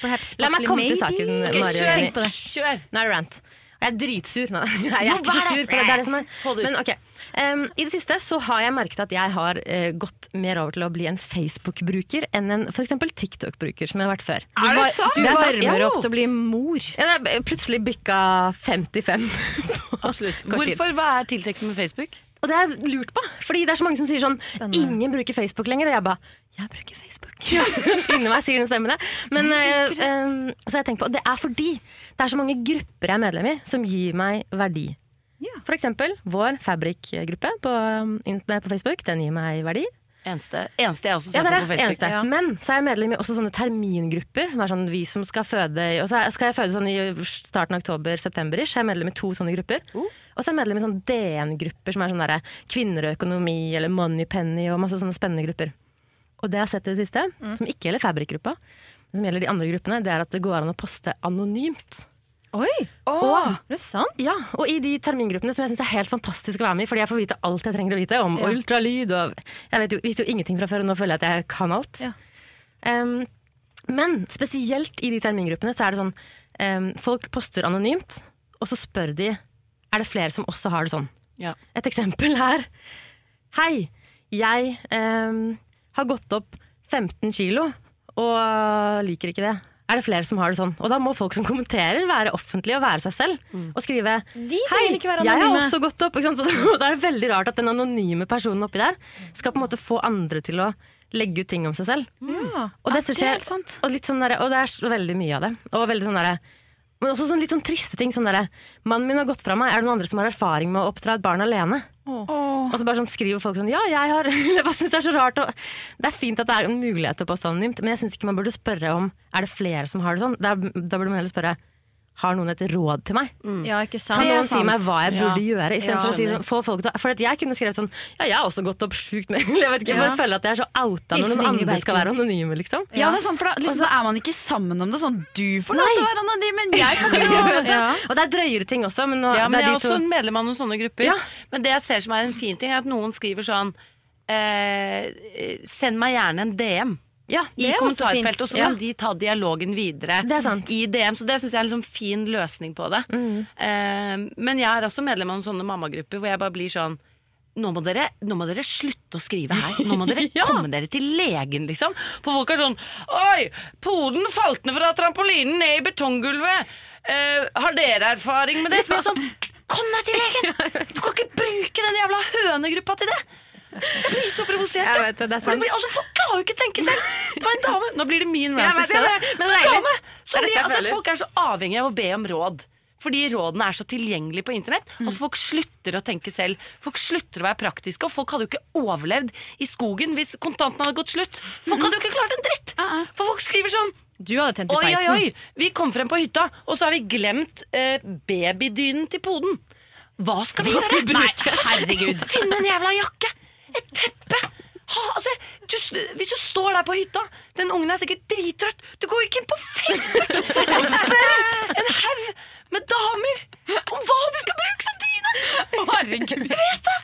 perhaps La meg komme til saken, Mari. kjør. Tenk på det. Kjør. Nå er det rant. Jeg er dritsur. Nei, jeg er ikke så sur på det. det, er det som er. Men ok, Um, I det siste så har jeg merket at jeg har uh, gått mer over til å bli en Facebook-bruker enn en eksempel TikTok-bruker, som jeg har vært før. Du, var, du Det sant? Du varmer ja. opp til å bli mor. Ja, det er plutselig bikka 55. Absolutt. Hvorfor? Hva er tiltrekkende med Facebook? Og det har jeg lurt på, fordi det er så mange som sier sånn Ingen bruker Facebook lenger, og jeg bare Jeg bruker Facebook. Inni meg sier den stemmen det. Men, eh, uh, så jeg tenker på, det er fordi det er så mange grupper jeg er medlem i, som gir meg verdi. For eksempel vår Fabrik-gruppe på, nei, på Facebook. Den gir meg verdi. Eneste, eneste jeg også Ja, det på Facebook. Ja. Men så er jeg medlem i også sånne termingrupper. Som er sånn vi som skal føde Og så skal jeg føde sånn i starten av oktober-september. Så er jeg medlem i to sånne grupper. Oh. Og så er jeg medlem i sånn DN-grupper som er sånn derre kvinner og økonomi eller Moneypenny og masse sånne spennende grupper. Og det jeg har sett i det siste, Mm. som ikke gjelder Fabrik-gruppa, men som gjelder de andre gruppene, det er at det går an å poste anonymt. Oi, Og, er det sant? ja, og i de termingruppene som jeg syns er helt fantastisk å være med i, fordi jeg får vite alt jeg trenger å vite om ultralyd og Jeg vet jo, visste jo ingenting fra før, og nå føler jeg at jeg kan alt. Ja. Um, men spesielt i de termingruppene så er det sånn um, Folk poster anonymt, og så spør de Er det flere som også har det sånn. Ja. Et eksempel er Hei, jeg um, har gått opp 15 kilo og liker ikke det. Er det flere som har det sånn? Og da må folk som kommenterer være offentlige og være seg selv. Og skrive De Hei, ikke være jeg har også gått opp. Så da er det veldig rart at den anonyme personen oppi der skal på en måte få andre til å legge ut ting om seg selv. Mm. Og, ja, det er skjer, det og, sånn der, og det er veldig mye av det. Og veldig sånn derre- men også sånn litt sånn triste ting. Sånn derre, 'Mannen min har gått fra meg. Er det noen andre som har erfaring med å oppdra et barn alene?' Og så bare sånn skriver folk sånn 'Ja, jeg har Jeg bare synes det er så rart. Og det er fint at det er en mulighet til å poste anonymt, men jeg syns ikke man burde spørre om Er det flere som har det sånn. Da, da burde man heller spørre har noen et råd til meg? ja, ikke sant? Kan er noen si meg hva jeg burde Ja. gjøre? Ja. å si sånn, få folk til å For at jeg kunne skrevet sånn Ja, jeg har også gått opp sjukt med Jeg vet ikke, jeg bare Ja. føler at jeg er så outa når noen andre skal være anonyme, liksom. Ja, det er sant, for da, liksom, da er man ikke sammen om det. Sånn, du får lov til å være anonym, men jeg kan ikke. Og det er drøyere ting også, men, nå, Ja, men det jeg er er de også to en medlem av noen sånne grupper. Ja. Men det jeg ser som er en fin ting, er at noen skriver sånn eh, Send meg gjerne en DM. Ja, I er kommentarfeltet, og så Ja. kan de ta dialogen videre er i DM. Så det syns jeg er en liksom fin løsning på det. Mm. Eh, men jeg er også medlem av noen sånne mammagrupper hvor jeg bare blir sånn nå må, dere, nå må dere slutte å skrive her. Nå må dere Ja. komme dere til legen, liksom. For folk er sånn Oi, poden falt ned fra trampolinen ned i betonggulvet. Eh, har dere erfaring med det? Så jeg sånn Kom deg til legen! Du kan ikke bruke den jævla hønegruppa til det! Jeg blir så provosert. Jeg vet det, det er sant. blir, altså, folk klarer jo ikke å tenke selv! Det var en dame Nå blir det min rant i stedet. dame som altså, folk er så avhengige av å be om råd. Fordi rådene er så tilgjengelige på internett Mm. at folk slutter å tenke selv. Folk slutter å være praktiske, og folk hadde jo ikke overlevd i skogen hvis kontantene hadde gått slutt. Folk hadde jo ikke klart en dritt! For folk skriver sånn Du hadde tent i Oi, oi, oi! Vi kom frem på hytta, og så har vi glemt eh, babydynen til poden. Hva skal vi Hva gjøre? skal vi? Nei, herregud. Finne en jævla jakke! Et teppe! Ha, altså, du, hvis du står der på hytta, den ungen er sikkert drittrøtt. Du går ikke inn på Facebook og spør en haug med damer om hva du skal bruke som dyne! Herregud. Vet det!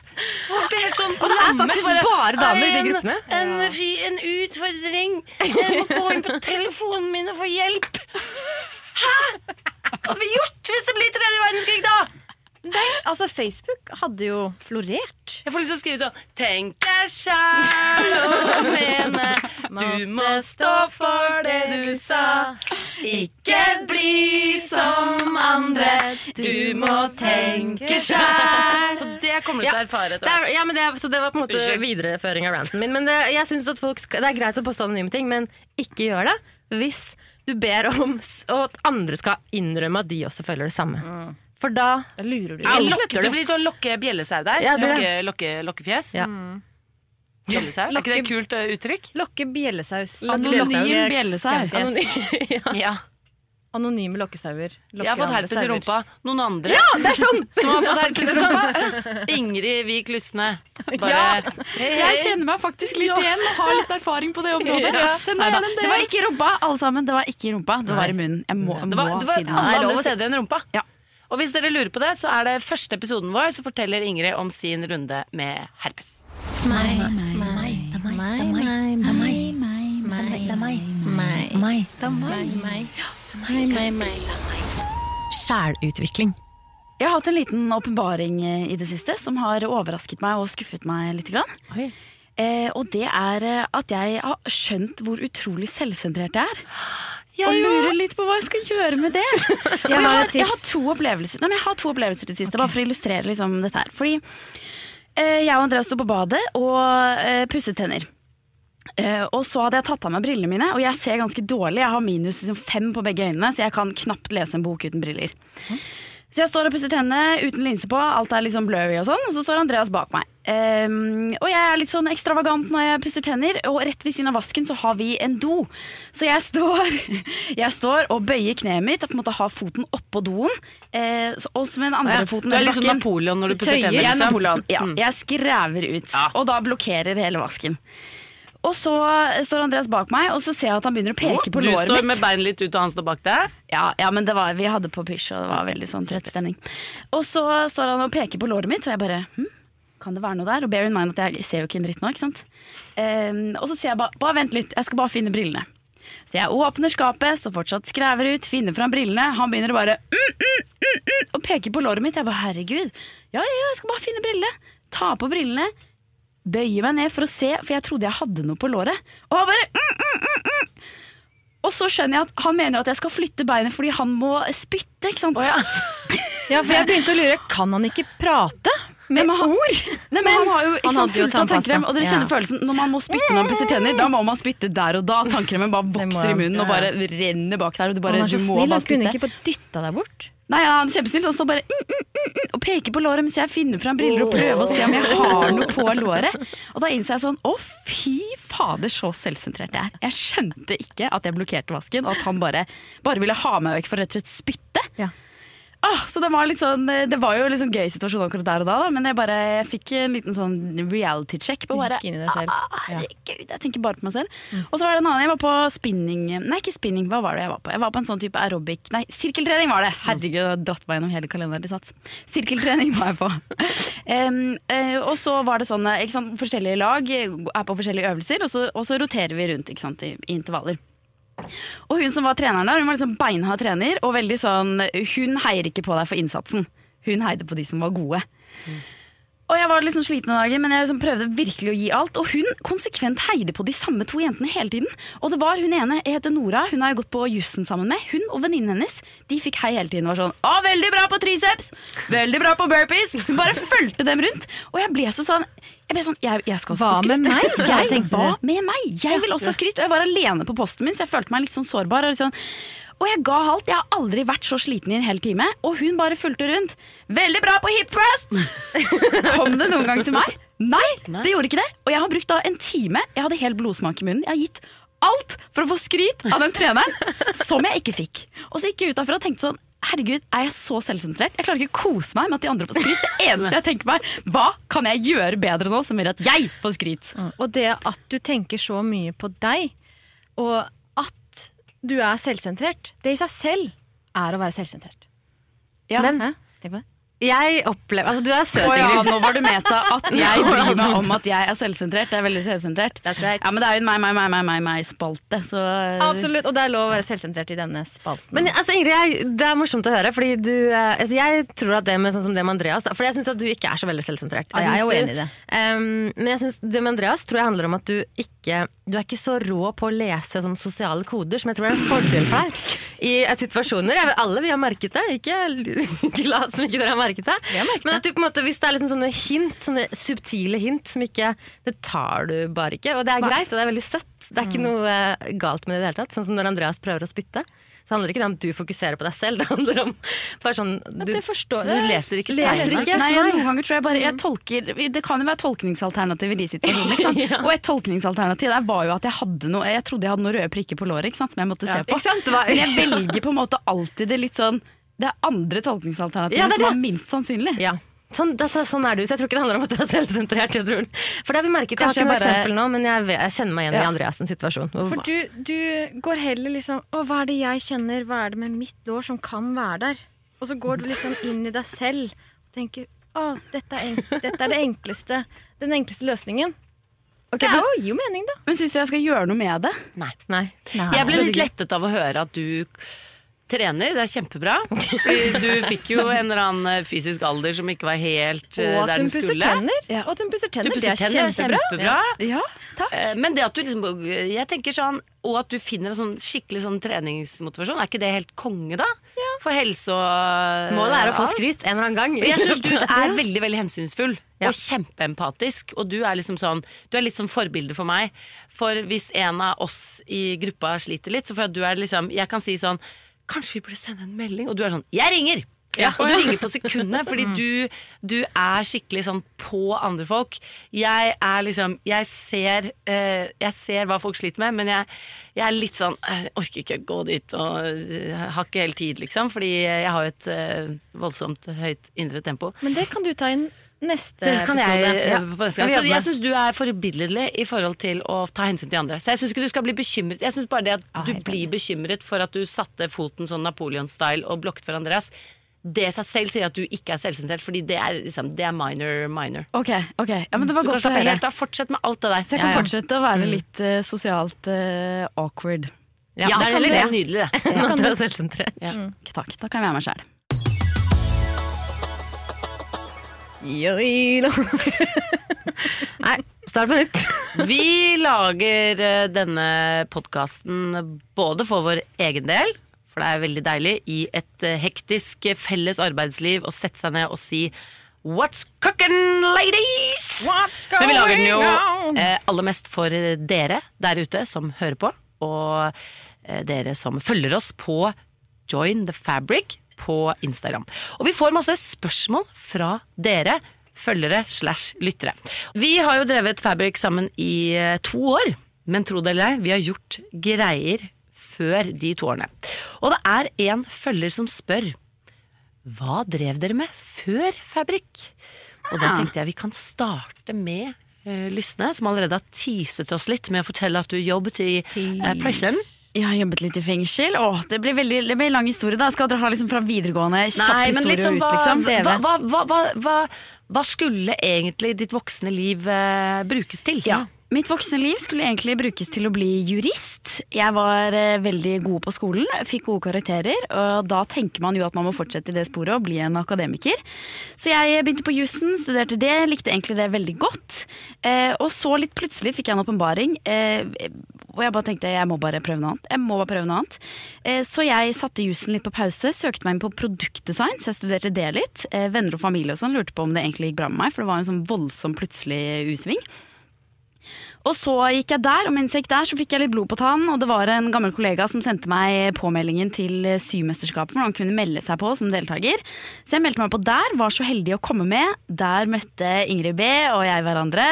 Folk blir helt sånn Å er faktisk bare damer i de gruppene. En, en, en utfordring. Jeg må gå inn på telefonen min og få hjelp. Hæ? Hva hadde vi gjort hvis det blir tredje verdenskrig, da? Altså, Facebook hadde jo florert. Jeg får lyst til å skrive sånn Tenk deg sjæl og mene Du må stå for det du sa. Ikke bli som andre. Du må tenke sjæl Så det kommer du til å erfare etter er, hvert. ja, men det, så det var på en måte videreføring av ranten min. Men det, jeg synes at folk skal, det er greit å poste anonyme ting, men ikke gjør det hvis du ber om og at andre skal innrømme at de også føler det samme. For da Da lurer du. Det Alt lokker- Det blir sånn lokke bjellesau der Ja, det lokke, lokke, Lokkefjes Ja. Bjellesau, er ikke det et kult uh, uttrykk? Lokke bjellesaus. Anonym bjellesau. Ja Anonyme lokkesauer. Jeg har fått herpes i rumpa. Noen andre Ja, det er sånn! som har fått herpes i rumpa. Ingrid Vik Lysne. Bare hei, hei. Jeg kjenner meg faktisk litt igjen og har litt erfaring på det området. Neida. Det var ikke i rumpa, alle sammen. Det var ikke i rumpa, det var i munnen. Jeg må, Det var, det var si det. alle Det andre steder enn rumpa. Ja. Og hvis dere lurer på det, så er det første episoden vår, så forteller Ingrid om sin runde med herpes. Sjælutvikling. Jeg har hatt en liten åpenbaring eh, i det siste som har overrasket meg og skuffet meg litt. Grann. Eh, og det er eh, at jeg har skjønt hvor utrolig selvsentrert jeg er. Og lurer litt på hva jeg skal gjøre med det. Jeg, har jeg, har to opplevelser Nei, jeg har to opplevelser til siste, bare for å illustrere liksom, dette her. Fordi eh, jeg og Andreas sto på badet og eh, pusset tenner. Eh, og så hadde jeg tatt av meg brillene mine, og jeg ser ganske dårlig. Jeg har minus liksom, fem på begge øynene, så jeg kan knapt lese en bok uten briller. Så jeg står og pusser tennene uten linse på, alt er liksom blurry og sånn, og så står Andreas bak meg. Ehm, og jeg er litt sånn ekstravagant når jeg pusser tenner, og rett ved siden av vasken så har vi en do. Så jeg står, jeg står og bøyer kneet mitt og på en måte har foten oppå doen, eh, og så med den andre foten Du er liksom bakken. Napoleon når du pusser tenner. Jeg er liksom. Napoleon. Ja, jeg skræver ut, Ja. og da blokkerer hele vasken. Og så står Andreas bak meg, og så ser jeg at han begynner å peke på låret mitt. Du står med bein litt ut, og han står bak deg. Ja, ja, men det var, vi hadde på pysj, og det var veldig sånn trøtt stemning. Og så står han og peker på låret mitt, og jeg bare hm, kan det være noe der? Og bear in mind at jeg ser jo ikke en dritt nå, ikke sant. Um, og så sier jeg bare, bare vent litt, jeg skal bare finne brillene. Så jeg åpner skapet, så fortsatt skrever ut, finner fram brillene. Han begynner å bare mm, mm, mm, mm, og peker på låret mitt. Jeg bare herregud, ja, ja, ja, jeg skal bare finne brillene. Ta på brillene, bøye meg ned for å se, for jeg trodde jeg hadde noe på låret. Og han bare mm, mm, mm, mm. Og så skjønner jeg at han mener jo at jeg skal flytte beinet fordi han må spytte, ikke sant? Ja, for jeg begynte å lure. Kan han ikke prate? Med men ord? Nei, men han har jo ikke Han sant, fullt av tannkrem, og dere Ja. kjenner følelsen når man må spytte når man pusser tenner. Da må man spytte der og da. Tannkremen bare vokser i munnen og bare renner bak der. Og du, bare, han er så snill, han kunne ikke bare dytta deg bort. Nei, ja, han er kjempesnill. Han står bare mm, mm, mm, mm, og peker på låret mens jeg finner fram briller og prøver å se om jeg har noe på låret. Og da innser jeg sånn Å, fy fader, så selvsentrert jeg er. Jeg skjønte ikke at jeg blokkerte vasken, og at han bare, bare ville ha meg vekk for rett og slett spytte. Ja. Ah, så det var, litt sånn, det var jo en sånn gøy situasjon akkurat der og da, men jeg, bare, jeg fikk en liten sånn reality check. På bare, i ah, herregud, jeg tenker bare på meg selv. Og så var det en annen, jeg var på spinning Nei, ikke spinning, hva var det jeg var på? Jeg var på en sånn type aerobic Nei, sirkeltrening var det! Herregud, jeg har dratt meg gjennom hele kalenderen til sats. Sirkeltrening var jeg på. um, uh, og så var det sånn, eh, ikke sant, forskjellige lag er på forskjellige øvelser, og så, og så roterer vi rundt sant, i, i intervaller. Og hun som var treneren der, hun var liksom beinhard trener, og veldig sånn Hun heier ikke på deg for innsatsen. Hun heide på de som var gode. Og jeg var litt sånn sliten en dag, men jeg liksom prøvde virkelig å gi alt. Og hun konsekvent heide på de samme to jentene hele tiden. Og det var hun ene, jeg heter Nora, hun har jeg gått på jussen sammen med. Hun og venninnen hennes de fikk hei hele tiden. Var sånn, å, veldig bra på triceps! Veldig bra på burpees! Hun bare fulgte dem rundt. Og jeg ble så sånn jeg ble sånn, jeg, jeg skal også Hva få skryt. med meg? Jeg du. med meg. Jeg vil også ha skryt. Og jeg var alene på posten min, så jeg følte meg litt sånn sårbar. Og, sånn, og jeg ga alt. Jeg har aldri vært så sliten i en hel time. Og hun bare fulgte rundt. Veldig bra på hip thrust! Kom det noen gang til meg? Nei, det gjorde ikke det. Og jeg har brukt da en time. Jeg hadde hel blodsmak i munnen. Jeg har gitt alt for å få skryt av den treneren som jeg ikke fikk. Og så gikk jeg ut derfra og tenkte sånn Herregud, er jeg så selvsentrert? Jeg klarer ikke å kose meg med at de andre får skryt. Det eneste jeg tenker meg, hva kan jeg gjøre bedre nå som gjør at jeg får skryt? Og det at du tenker så mye på deg, og du er selvsentrert, det i seg selv er å være selvsentrert. Ja. Men, Hæ? Tenk på det. Jeg opplever Altså, du er søt, Å ja, Ingrid. nå var du meta at jeg bryr meg om at jeg er selvsentrert. Det er veldig selvsentrert. That's right. Ja, Men det er jo en meg, meg, meg, meg, meg, meg-spalte, så Absolutt, og det er lov å være selvsentrert i denne spalten. Men altså, Ingrid, jeg, det er morsomt å høre, fordi du eh, altså, Jeg tror at det med sånn som det med Andreas For jeg syns at du ikke er så veldig selvsentrert. Ja, jeg er jo enig i det. Um, men jeg synes det med Andreas tror jeg handler om at du ikke Du er ikke så rå på å lese sånn sosiale koder, som jeg tror er en fordel for deg i eh, situasjoner. Jeg vet, alle vi har merket det, ikke, ikke lat som ikke dere har merket det. Merket men en måte, hvis det er liksom sånne hint, sånne subtile hint som ikke Det tar du bare ikke, og det er greit, og det er veldig søtt. Det er ikke noe eh, galt med det i det hele tatt. Sånn som når Andreas prøver å spytte. Så handler det ikke om at du fokuserer på deg selv, det handler om bare sånn du, forstår Du leser ikke Leser ikke. Nei. Noen ganger tror jeg bare jeg tolker Det kan jo være tolkningsalternativ i de situasjonene. Ja. Og et tolkningsalternativ der var jo at jeg hadde noe Jeg trodde jeg hadde noen røde prikker på låret som jeg måtte se på. Det var- Men jeg velger på en måte alltid det litt sånn Det er andre tolkningsalternativer Ja, det er som er minst sannsynlig. Ja. Sånn, det, sånn er du, så jeg tror ikke det handler om at du er selvsentrert. Jeg tror. For det har vi merket, jeg har ikke noe bare- eksempel nå, men jeg, jeg kjenner meg igjen i Ja. Andreas' situasjon. For du, du går heller liksom Å, hva er det jeg kjenner? Hva er det med mitt lår som kan være der? Og så går du liksom inn i deg selv og tenker Å, dette er, enk dette er det enkleste Den enkleste løsningen. Ok, Det men, gir jo mening, da. men syns du jeg skal gjøre noe med det? Nei. Nei. Jeg ble litt lettet av å høre at du trener, det er kjempebra. Fordi du fikk jo en eller annen eh, fysisk alder som ikke var helt eh, der den skulle. tenner. Ja. Og at hun pusser Du tenner, pusser det er tenner, kjempebra. kjempebra. Ja, takk. Eh, Men det at du liksom Jeg tenker sånn Og at du finner en sånn skikkelig sånn treningsmotivasjon, er ikke det helt konge, da? For helse og Målet er å få skryt en eller annen gang. Jeg syns du er veldig veldig hensynsfull Ja. og kjempeempatisk. Og du er liksom sånn Du er litt sånn forbilde for meg. For hvis en av oss i gruppa sliter litt, så får jeg at du er liksom Jeg kan si sånn Kanskje vi burde sende en melding? Og du er sånn Jeg ringer! Og du ringer på sekundet, fordi du, du er skikkelig sånn på andre folk. Jeg er liksom Jeg ser, eh, jeg ser hva folk sliter med, men jeg, jeg er litt sånn Jeg orker ikke gå dit og eh, har ikke helt tid, liksom. Fordi jeg har jo et eh, voldsomt høyt indre tempo. Men det kan du ta inn neste Det kan jeg episode. eh, Ja. jobbe jeg med? syns du er forbilledlig i forhold til å ta hensyn til andre. Så jeg syns ikke du skal bli bekymret. Jeg synes bare det at ah, du blir blir bekymret for at du satte foten sånn Napoleon-style og blokket for Andreas. Det seg selv sier at du ikke er selvsentrert, fordi det er, liksom, det er minor, minor. Ok, ok. Ja, men det var Så godt å høre. helt da, Fortsett med alt det der. Så jeg kan Ja, ja. fortsette å være litt uh, sosialt uh, awkward. Ja, det er det det. nydelig, det. kan du ja. selvsentrert. Takk, da kan jeg være meg sjæl. Nei, start på nytt. Vi lager eh, denne podkasten både for vår egen del, for det er veldig deilig i et eh, hektisk felles arbeidsliv å sette seg ned og si What's cooking, ladies? Men vi lager den jo eh, aller mest for dere der ute som hører på, og eh, dere som følger oss på Join the Fabric på Instagram. Og vi får masse spørsmål fra dere følgere slash lyttere. Vi har jo drevet Fabric sammen i eh, to år, men tro det eller ei, vi har gjort greier før de to årene. Og det er en følger som spør hva drev dere med før Fabrik? Og da tenkte jeg vi kan starte med Lysne, som allerede har teaset oss litt med å fortelle at du jobbet i uh, prison. Jeg har jobbet litt i fengsel. Åh, det blir veldig det blir lang historie. da Skal dere ha liksom fra videregående kjapp Nei, historie sånn, ut, liksom? hva, hva, hva, hva, hva, hva skulle egentlig ditt voksne liv uh, brukes til? Ja. Mitt voksne liv skulle egentlig brukes til å bli jurist. Jeg var eh, veldig god på skolen, fikk gode karakterer, og da tenker man jo at man må fortsette i det sporet og bli en akademiker. Så jeg begynte på jussen, studerte det, likte egentlig det veldig godt. Eh, og så litt plutselig fikk jeg en åpenbaring, eh, og jeg bare tenkte jeg må bare prøve noe annet. Jeg må bare prøve noe annet. Eh, så jeg satte jusen litt på pause, søkte meg inn på produktdesign, så jeg studerte det litt. Eh, venner og familie og sånn lurte på om det egentlig gikk bra med meg, for det var en sånn voldsom plutselig U-sving. Og så gikk jeg der, og mens jeg gikk der så fikk jeg litt blod på tann, og det var en gammel kollega som sendte meg påmeldingen til Symesterskapet, hvor han kunne melde seg på som deltaker. Så jeg meldte meg på der, var så heldig å komme med. Der møtte Ingrid B og jeg hverandre.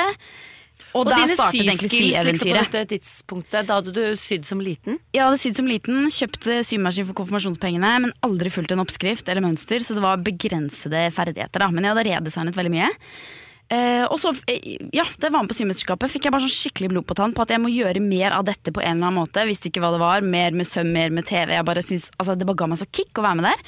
Og, Og dine syskills liksom, på dette tidspunktet, da hadde du sydd som liten? Jeg hadde sydd som liten, kjøpt symaskin for konfirmasjonspengene, men aldri fulgt en oppskrift eller mønster, så det var begrensede ferdigheter. da. Men jeg hadde redesignet veldig mye. Eh, og så, eh, ja, det var med på symesterskapet, fikk jeg bare sånn skikkelig blod på tann på at jeg må gjøre mer av dette på en eller annen måte. Visste ikke hva det var. Mer med søm, mer med TV. Jeg bare synes, altså, Det bare ga meg så kick å være med der.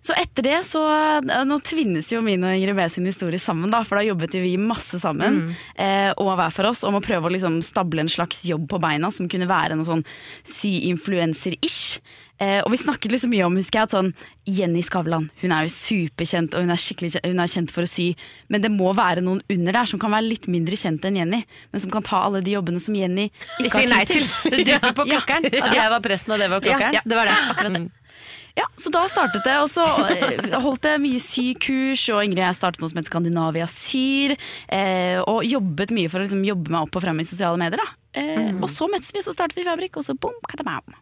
Så etter det så eh, Nå tvinnes jo min og Ingrid B sin historie sammen, da, for da jobbet jo vi masse sammen. Eh, og hver for oss om å prøve å liksom stable en slags jobb på beina som kunne være noe sånn sy-influencer-ish. Eh, og vi snakket liksom mye om husker jeg, at sånn Jenny Skavlan hun er jo superkjent og hun er, skikkelig, hun er kjent for å sy, men det må være noen under der som kan være litt mindre kjent enn Jenny, men som kan ta alle de jobbene som Jenny ikke nei har tid til. Det drypper på klokkeren. At jeg var presten, og det var klokkeren. Ja, det var det. Akkurat det. Ja, så da startet det, og så eh, holdt jeg mye sykurs, og Ingrid og jeg startet noe som het Skandinavia Syr, eh, og jobbet mye for å liksom, jobbe meg opp og frem i sosiale medier. Da. Eh, Og så møttes vi, så startet vi Fabrik, og så boom, katabam.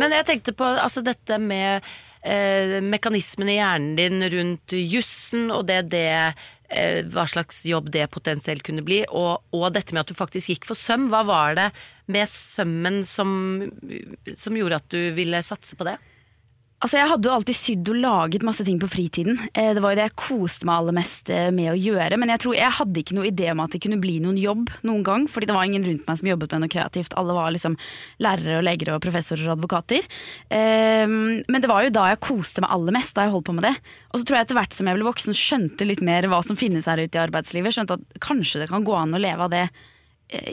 Men jeg tenkte på altså, dette med eh, mekanismene i hjernen din rundt jussen, og det det eh, hva slags jobb det potensielt kunne bli, og, og dette med at du faktisk gikk for søm. Hva var det med sømmen som, som gjorde at du ville satse på det? Altså Jeg hadde jo alltid sydd og laget masse ting på fritiden. Eh, Det var jo det jeg koste meg aller mest eh, med å gjøre. Men jeg tror jeg hadde ikke noe idé om at det kunne bli noen jobb noen gang. Fordi det var ingen rundt meg som jobbet med noe kreativt. Alle var liksom lærere og leger og professorer og advokater. Eh, Men det var jo da jeg koste meg aller mest, da jeg holdt på med det. Og så tror jeg etter hvert som jeg ble voksen, skjønte litt mer hva som finnes her ute i arbeidslivet. Skjønte at kanskje det kan gå an å leve av det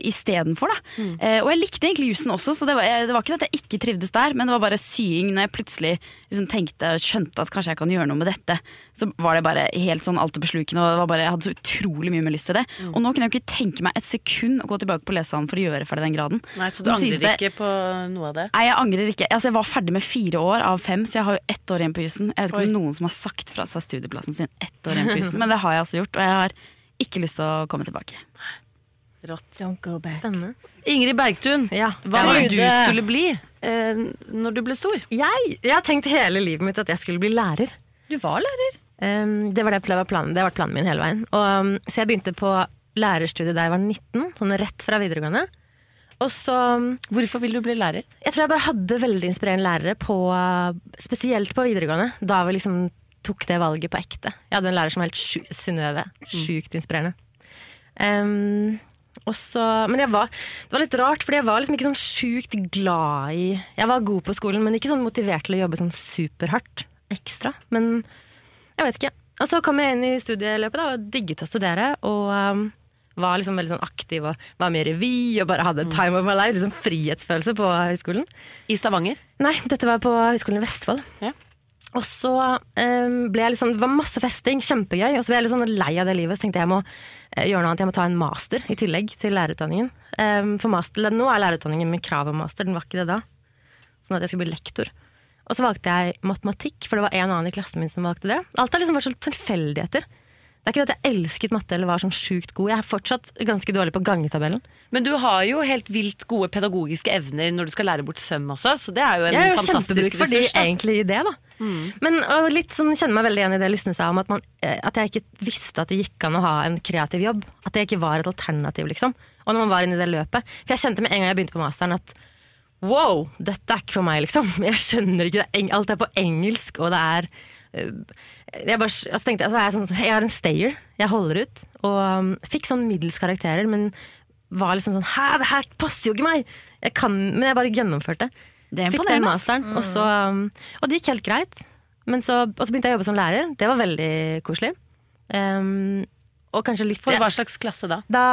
istedenfor. da. Eh, og jeg likte egentlig jussen også, så det var, jeg- det var ikke at jeg ikke trivdes der, men det var bare sying når jeg plutselig liksom tenkte og skjønte at kanskje jeg kan gjøre noe med dette. Så var det bare helt sånn altoppslukende, og det var bare, jeg hadde så utrolig mye mer lyst til det. Og nå kunne jeg jo ikke tenke meg et sekund å gå tilbake på lesesalen for å gjøre ferdig den graden. Nei, Så du Nå angrer det- ikke på noe av det? Nei, jeg angrer ikke. Altså, jeg var ferdig med fire år av fem, så jeg har jo ett år igjen på jussen. Jeg vet ikke om noen som har sagt fra seg studieplassen sin ett år igjen på jussen, men det har jeg altså gjort, og jeg har ikke lyst til å komme tilbake. Rått. Spennende. Ingrid Bergtun, Ja. hva var det du skulle bli eh, når du ble stor? Jeg, jeg har tenkt hele livet mitt at jeg skulle bli lærer. Du var lærer. Um, det var det, jeg planen, det har vært planen min hele veien. Og, um, så jeg begynte på lærerstudiet da jeg var 19, sånn rett fra videregående. Og så um, Hvorfor vil du bli lærer? Jeg tror jeg bare hadde veldig inspirerende lærere, på, spesielt på videregående. Da vi liksom tok det valget på ekte. Jeg hadde en lærer som var helt sju- Synnøve. Sjukt inspirerende. Um, og så, men var, det var litt rart, fordi jeg var liksom ikke sånn sjukt glad i Jeg var god på skolen, men ikke sånn motivert til å jobbe sånn superhardt ekstra. Men jeg vet ikke. Og så kom jeg inn i studieløpet da, og digget å studere. Og um, var liksom veldig sånn aktiv og var med i revy og bare hadde time of my life. Liksom frihetsfølelse på høyskolen. I Stavanger? Nei, dette var på Høgskolen i Vestfold. Ja. Og så um, ble jeg liksom, det var masse festing, kjempegøy. Og så ble jeg litt sånn lei av det livet, så tenkte jeg jeg må eh, gjøre noe annet. Jeg må ta en master i tillegg til lærerutdanningen. Um, for master, nå er lærerutdanningen med krav om master, den var ikke det da. Sånn at jeg skulle bli lektor. Og så valgte jeg matematikk, for det var en annen i klassen min som valgte det. Alt har liksom vært sånn tilfeldigheter. Det er ikke det at jeg elsket matte eller var sånn sjukt god. Jeg er fortsatt ganske dårlig på gangetabellen. Men du har jo helt vilt gode pedagogiske evner når du skal lære bort søm også, så det er jo en Jeg er jo fantastisk for de egentlig i det, da. Men og litt sånn, kjenner meg veldig igjen i det Lysne sa om at, man, eh, at jeg ikke visste at det gikk an å ha en kreativ jobb. At det ikke var et alternativ, liksom. Og når man var inne i det løpet. For jeg kjente med en gang jeg begynte på masteren at wow, dette er ikke for meg, liksom. Jeg skjønner ikke det. Alt er på engelsk, og det er øh, jeg, bare, altså tenkte, altså jeg, er sånn, jeg er en stayer. Jeg holder ut. Og um, fikk sånn middels karakterer, men var liksom sånn Hæ, det her passer jo ikke meg! Jeg kan, men jeg bare gjennomførte. Det Fikk den masteren. Mm. og, så, um, og det gikk helt greit. Men så, og så begynte jeg å jobbe som lærer. Det var veldig koselig. Um, og kanskje litt For hva slags klasse da? Da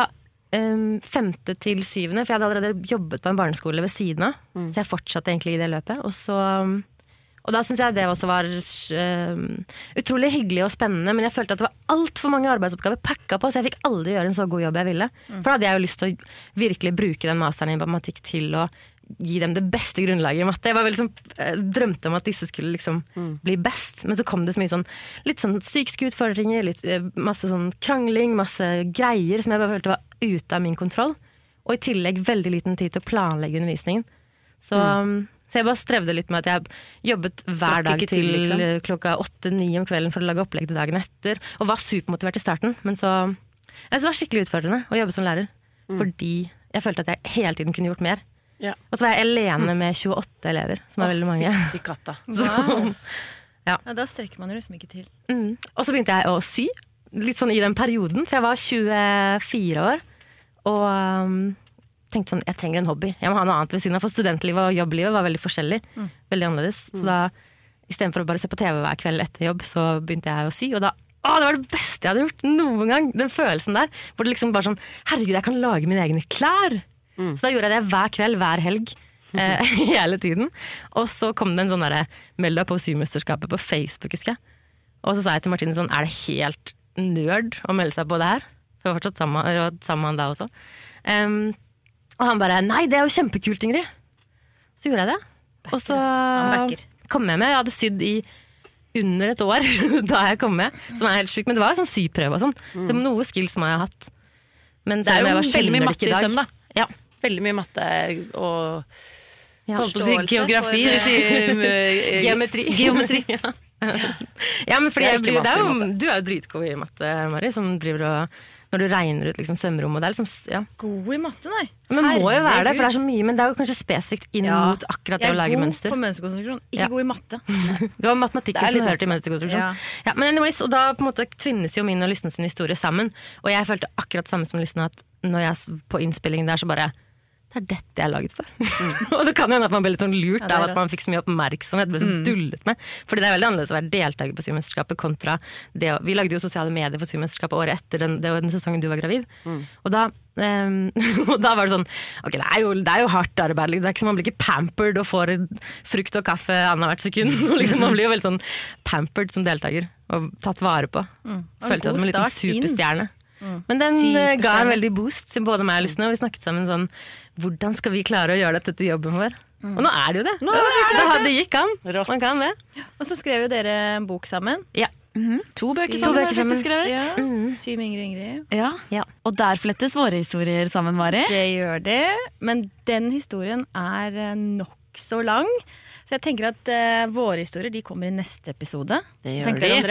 um, femte til syvende, for jeg hadde allerede jobbet på en barneskole ved siden av. Så jeg fortsatte egentlig i det løpet. Og, så, um, og da syns jeg det også var uh, utrolig hyggelig og spennende, men jeg følte at det var altfor mange arbeidsoppgaver pakka på, så jeg fikk aldri gjøre en så god jobb jeg ville. For da hadde jeg jo lyst til å virkelig bruke den masteren i matematikk til å gi dem det beste grunnlaget i matte. Jeg sånn, eh, drømte om at disse skulle liksom bli best, men så kom det så mye sånn litt sånn psykiske utfordringer, litt, eh, masse sånn krangling, masse greier som jeg bare følte var ute av min kontroll. Og i tillegg veldig liten tid til å planlegge undervisningen. Så, um, så jeg bare strevde litt med at jeg jobbet hver dag til, til liksom? eh, klokka åtte-ni om kvelden for å lage opplegg til dagen etter, og var supermotivert i starten. Men så jeg synes det var skikkelig utfordrende å jobbe som lærer, fordi jeg følte at jeg hele tiden kunne gjort mer. Ja. Og så var jeg alene med 28 elever, som er veldig mange. Fytti katta. Ja, da strekker man jo liksom ikke til. Mm. Og så begynte jeg å sy, litt sånn i den perioden, for jeg var 24 år. Og um, tenkte sånn, jeg trenger en hobby. Jeg må ha noe annet ved siden av. For studentlivet og jobblivet var veldig forskjellig. Veldig annerledes. Så da istedenfor å bare se på TV hver kveld etter jobb, så begynte jeg å sy. Og da å, det var det beste jeg hadde gjort noen gang! Den følelsen der. Hvor det liksom bare sånn Herregud, jeg kan lage mine egne klær! Så da gjorde jeg det hver kveld, hver helg. Eh, hele tiden. Og så kom det en sånn derre Meld deg på symesterskapet på Facebook, husker jeg. Og så sa jeg til Martine sånn Er det helt nerd å melde seg på det her? For vi var fortsatt sammen, sammen da også. Em, og han bare Nei, det er jo kjempekult, Ingrid. Så gjorde jeg det. Og så kom jeg med. Jeg hadde sydd i under et år da jeg kom med, som er helt sjukt. Men det var jo sånn syprøve og sånn. Så noe skills må jeg ha hatt. Men Det er jo veldig mye matte i søm, da. Ja. Veldig mye matte og Ja. Holdt på å si geografi. de sier, eh, Geometri. Geometri. Ja, men fordi Jeg jeg, er jo, du er jo dritgod i matte, Mari, som driver og Når du regner ut liksom svømmerommet. er liksom ja. God i matte, nei. Men må jo være det, for det er så mye, men det er jo kanskje spesifikt inn Ja. mot akkurat det å lage mønster. Jeg er god på mønsterkonstruksjon, ikke Ja. god i matte. Det var matematikken Det som hører til mønsterkonstruksjon. Ja. Men anyways, og da på en måte tvinnes jo min og Lysnes sin historie sammen. Og jeg følte akkurat samme som Lysne, at når jeg er på innspillingen der så bare det er dette jeg er laget for. og det kan hende at man ble litt sånn lurt Ja, av at man fikk så mye oppmerksomhet. Ble så dullet med. Fordi det er veldig annerledes å være deltaker på Symesterskapet kontra det å Vi lagde jo sosiale medier for Symesterskapet året etter den, den sesongen du var gravid. Og, da, um, og da var det sånn Ok, det er jo, det er jo hardt arbeid. liksom. Det er ikke som Man blir ikke pampered og får frukt og kaffe annethvert sekund. Liksom, man blir jo veldig sånn pampered som deltaker og tatt vare på. Og Følte en som en liten superstjerne. Men den eh, ga en veldig boost til både meg og Lysne, og vi snakket sammen sånn Hvordan skal vi klare å gjøre dette til jobben vår? Og nå er det jo det. Nå er det det, det gikk an. Rått. Man kan det. Og så skrev jo dere en bok sammen. Ja. To bøker sammen To bøker sammen. skrevet. Ja. Mm. Sy med Ingrid og Ingrid. Ja. Ja. Og der flettes våre historier sammen, Mari. Det gjør det, men den historien er eh, nokså lang. Så jeg tenker at uh, våre historier de kommer i neste episode. Det gjør Tenker de. dere om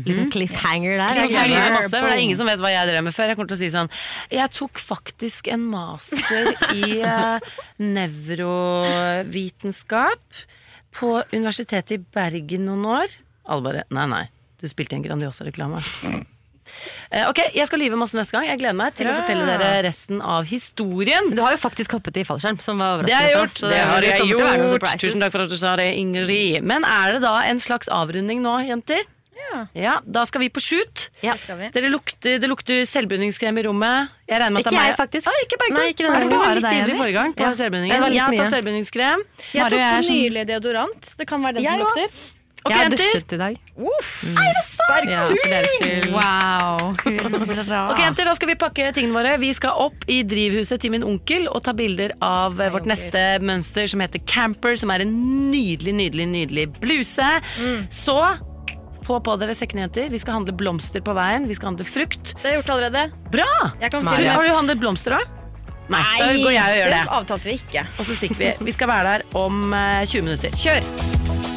det? Liten cliffhanger der. Cliffhanger masse, for det er ingen som vet hva jeg drev med før. Jeg kommer til å si sånn Jeg tok faktisk en master i uh, nevrovitenskap på Universitetet i Bergen noen år. Alle bare Nei, nei. Du spilte i en Grandiosa-reklame. Eh, ok, Jeg skal lyve masse neste gang. Jeg gleder meg til å fortelle dere resten av historien. Du har jo faktisk hoppet i fallskjerm, som var Det har jeg gjort. Det har jeg gjort. Tusen takk for at du sa det, Ingrid. Men er det da en slags avrunding nå, jenter? Ja. Da skal vi på shoot. Ja. Det. Dere lukter, det lukter selvbunningskrem i rommet. Jeg regner med at Ikke jeg, faktisk. Ah, ikke. Nei, ikke denne du var litt ivrig forrige gang på Ja. Jeg var har tatt selvbundingskrem. Jeg tok er sånn- nylig deodorant. Det kan være den Jeg som lukter. lukter. Ok, jeg har jenter. dusjet i dag. Uff. Ja, for deres skyld. Wow. Ok, jenter, Da skal vi pakke tingene våre. Vi skal opp i drivhuset til min onkel og ta bilder av Hei, vårt onkel. neste mønster, som heter Camper. Som er en nydelig, nydelig, nydelig bluse. Så få på dere sekkene, jenter. Vi skal handle blomster på veien. Vi skal handle frukt. Det har jeg gjort allerede. Bra! Jeg kan Har du handlet blomster òg? Nei, da går jeg og gjør det. det avtalte vi ikke. Og så stikker vi. Vi skal være der om eh, 20 minutter. Kjør!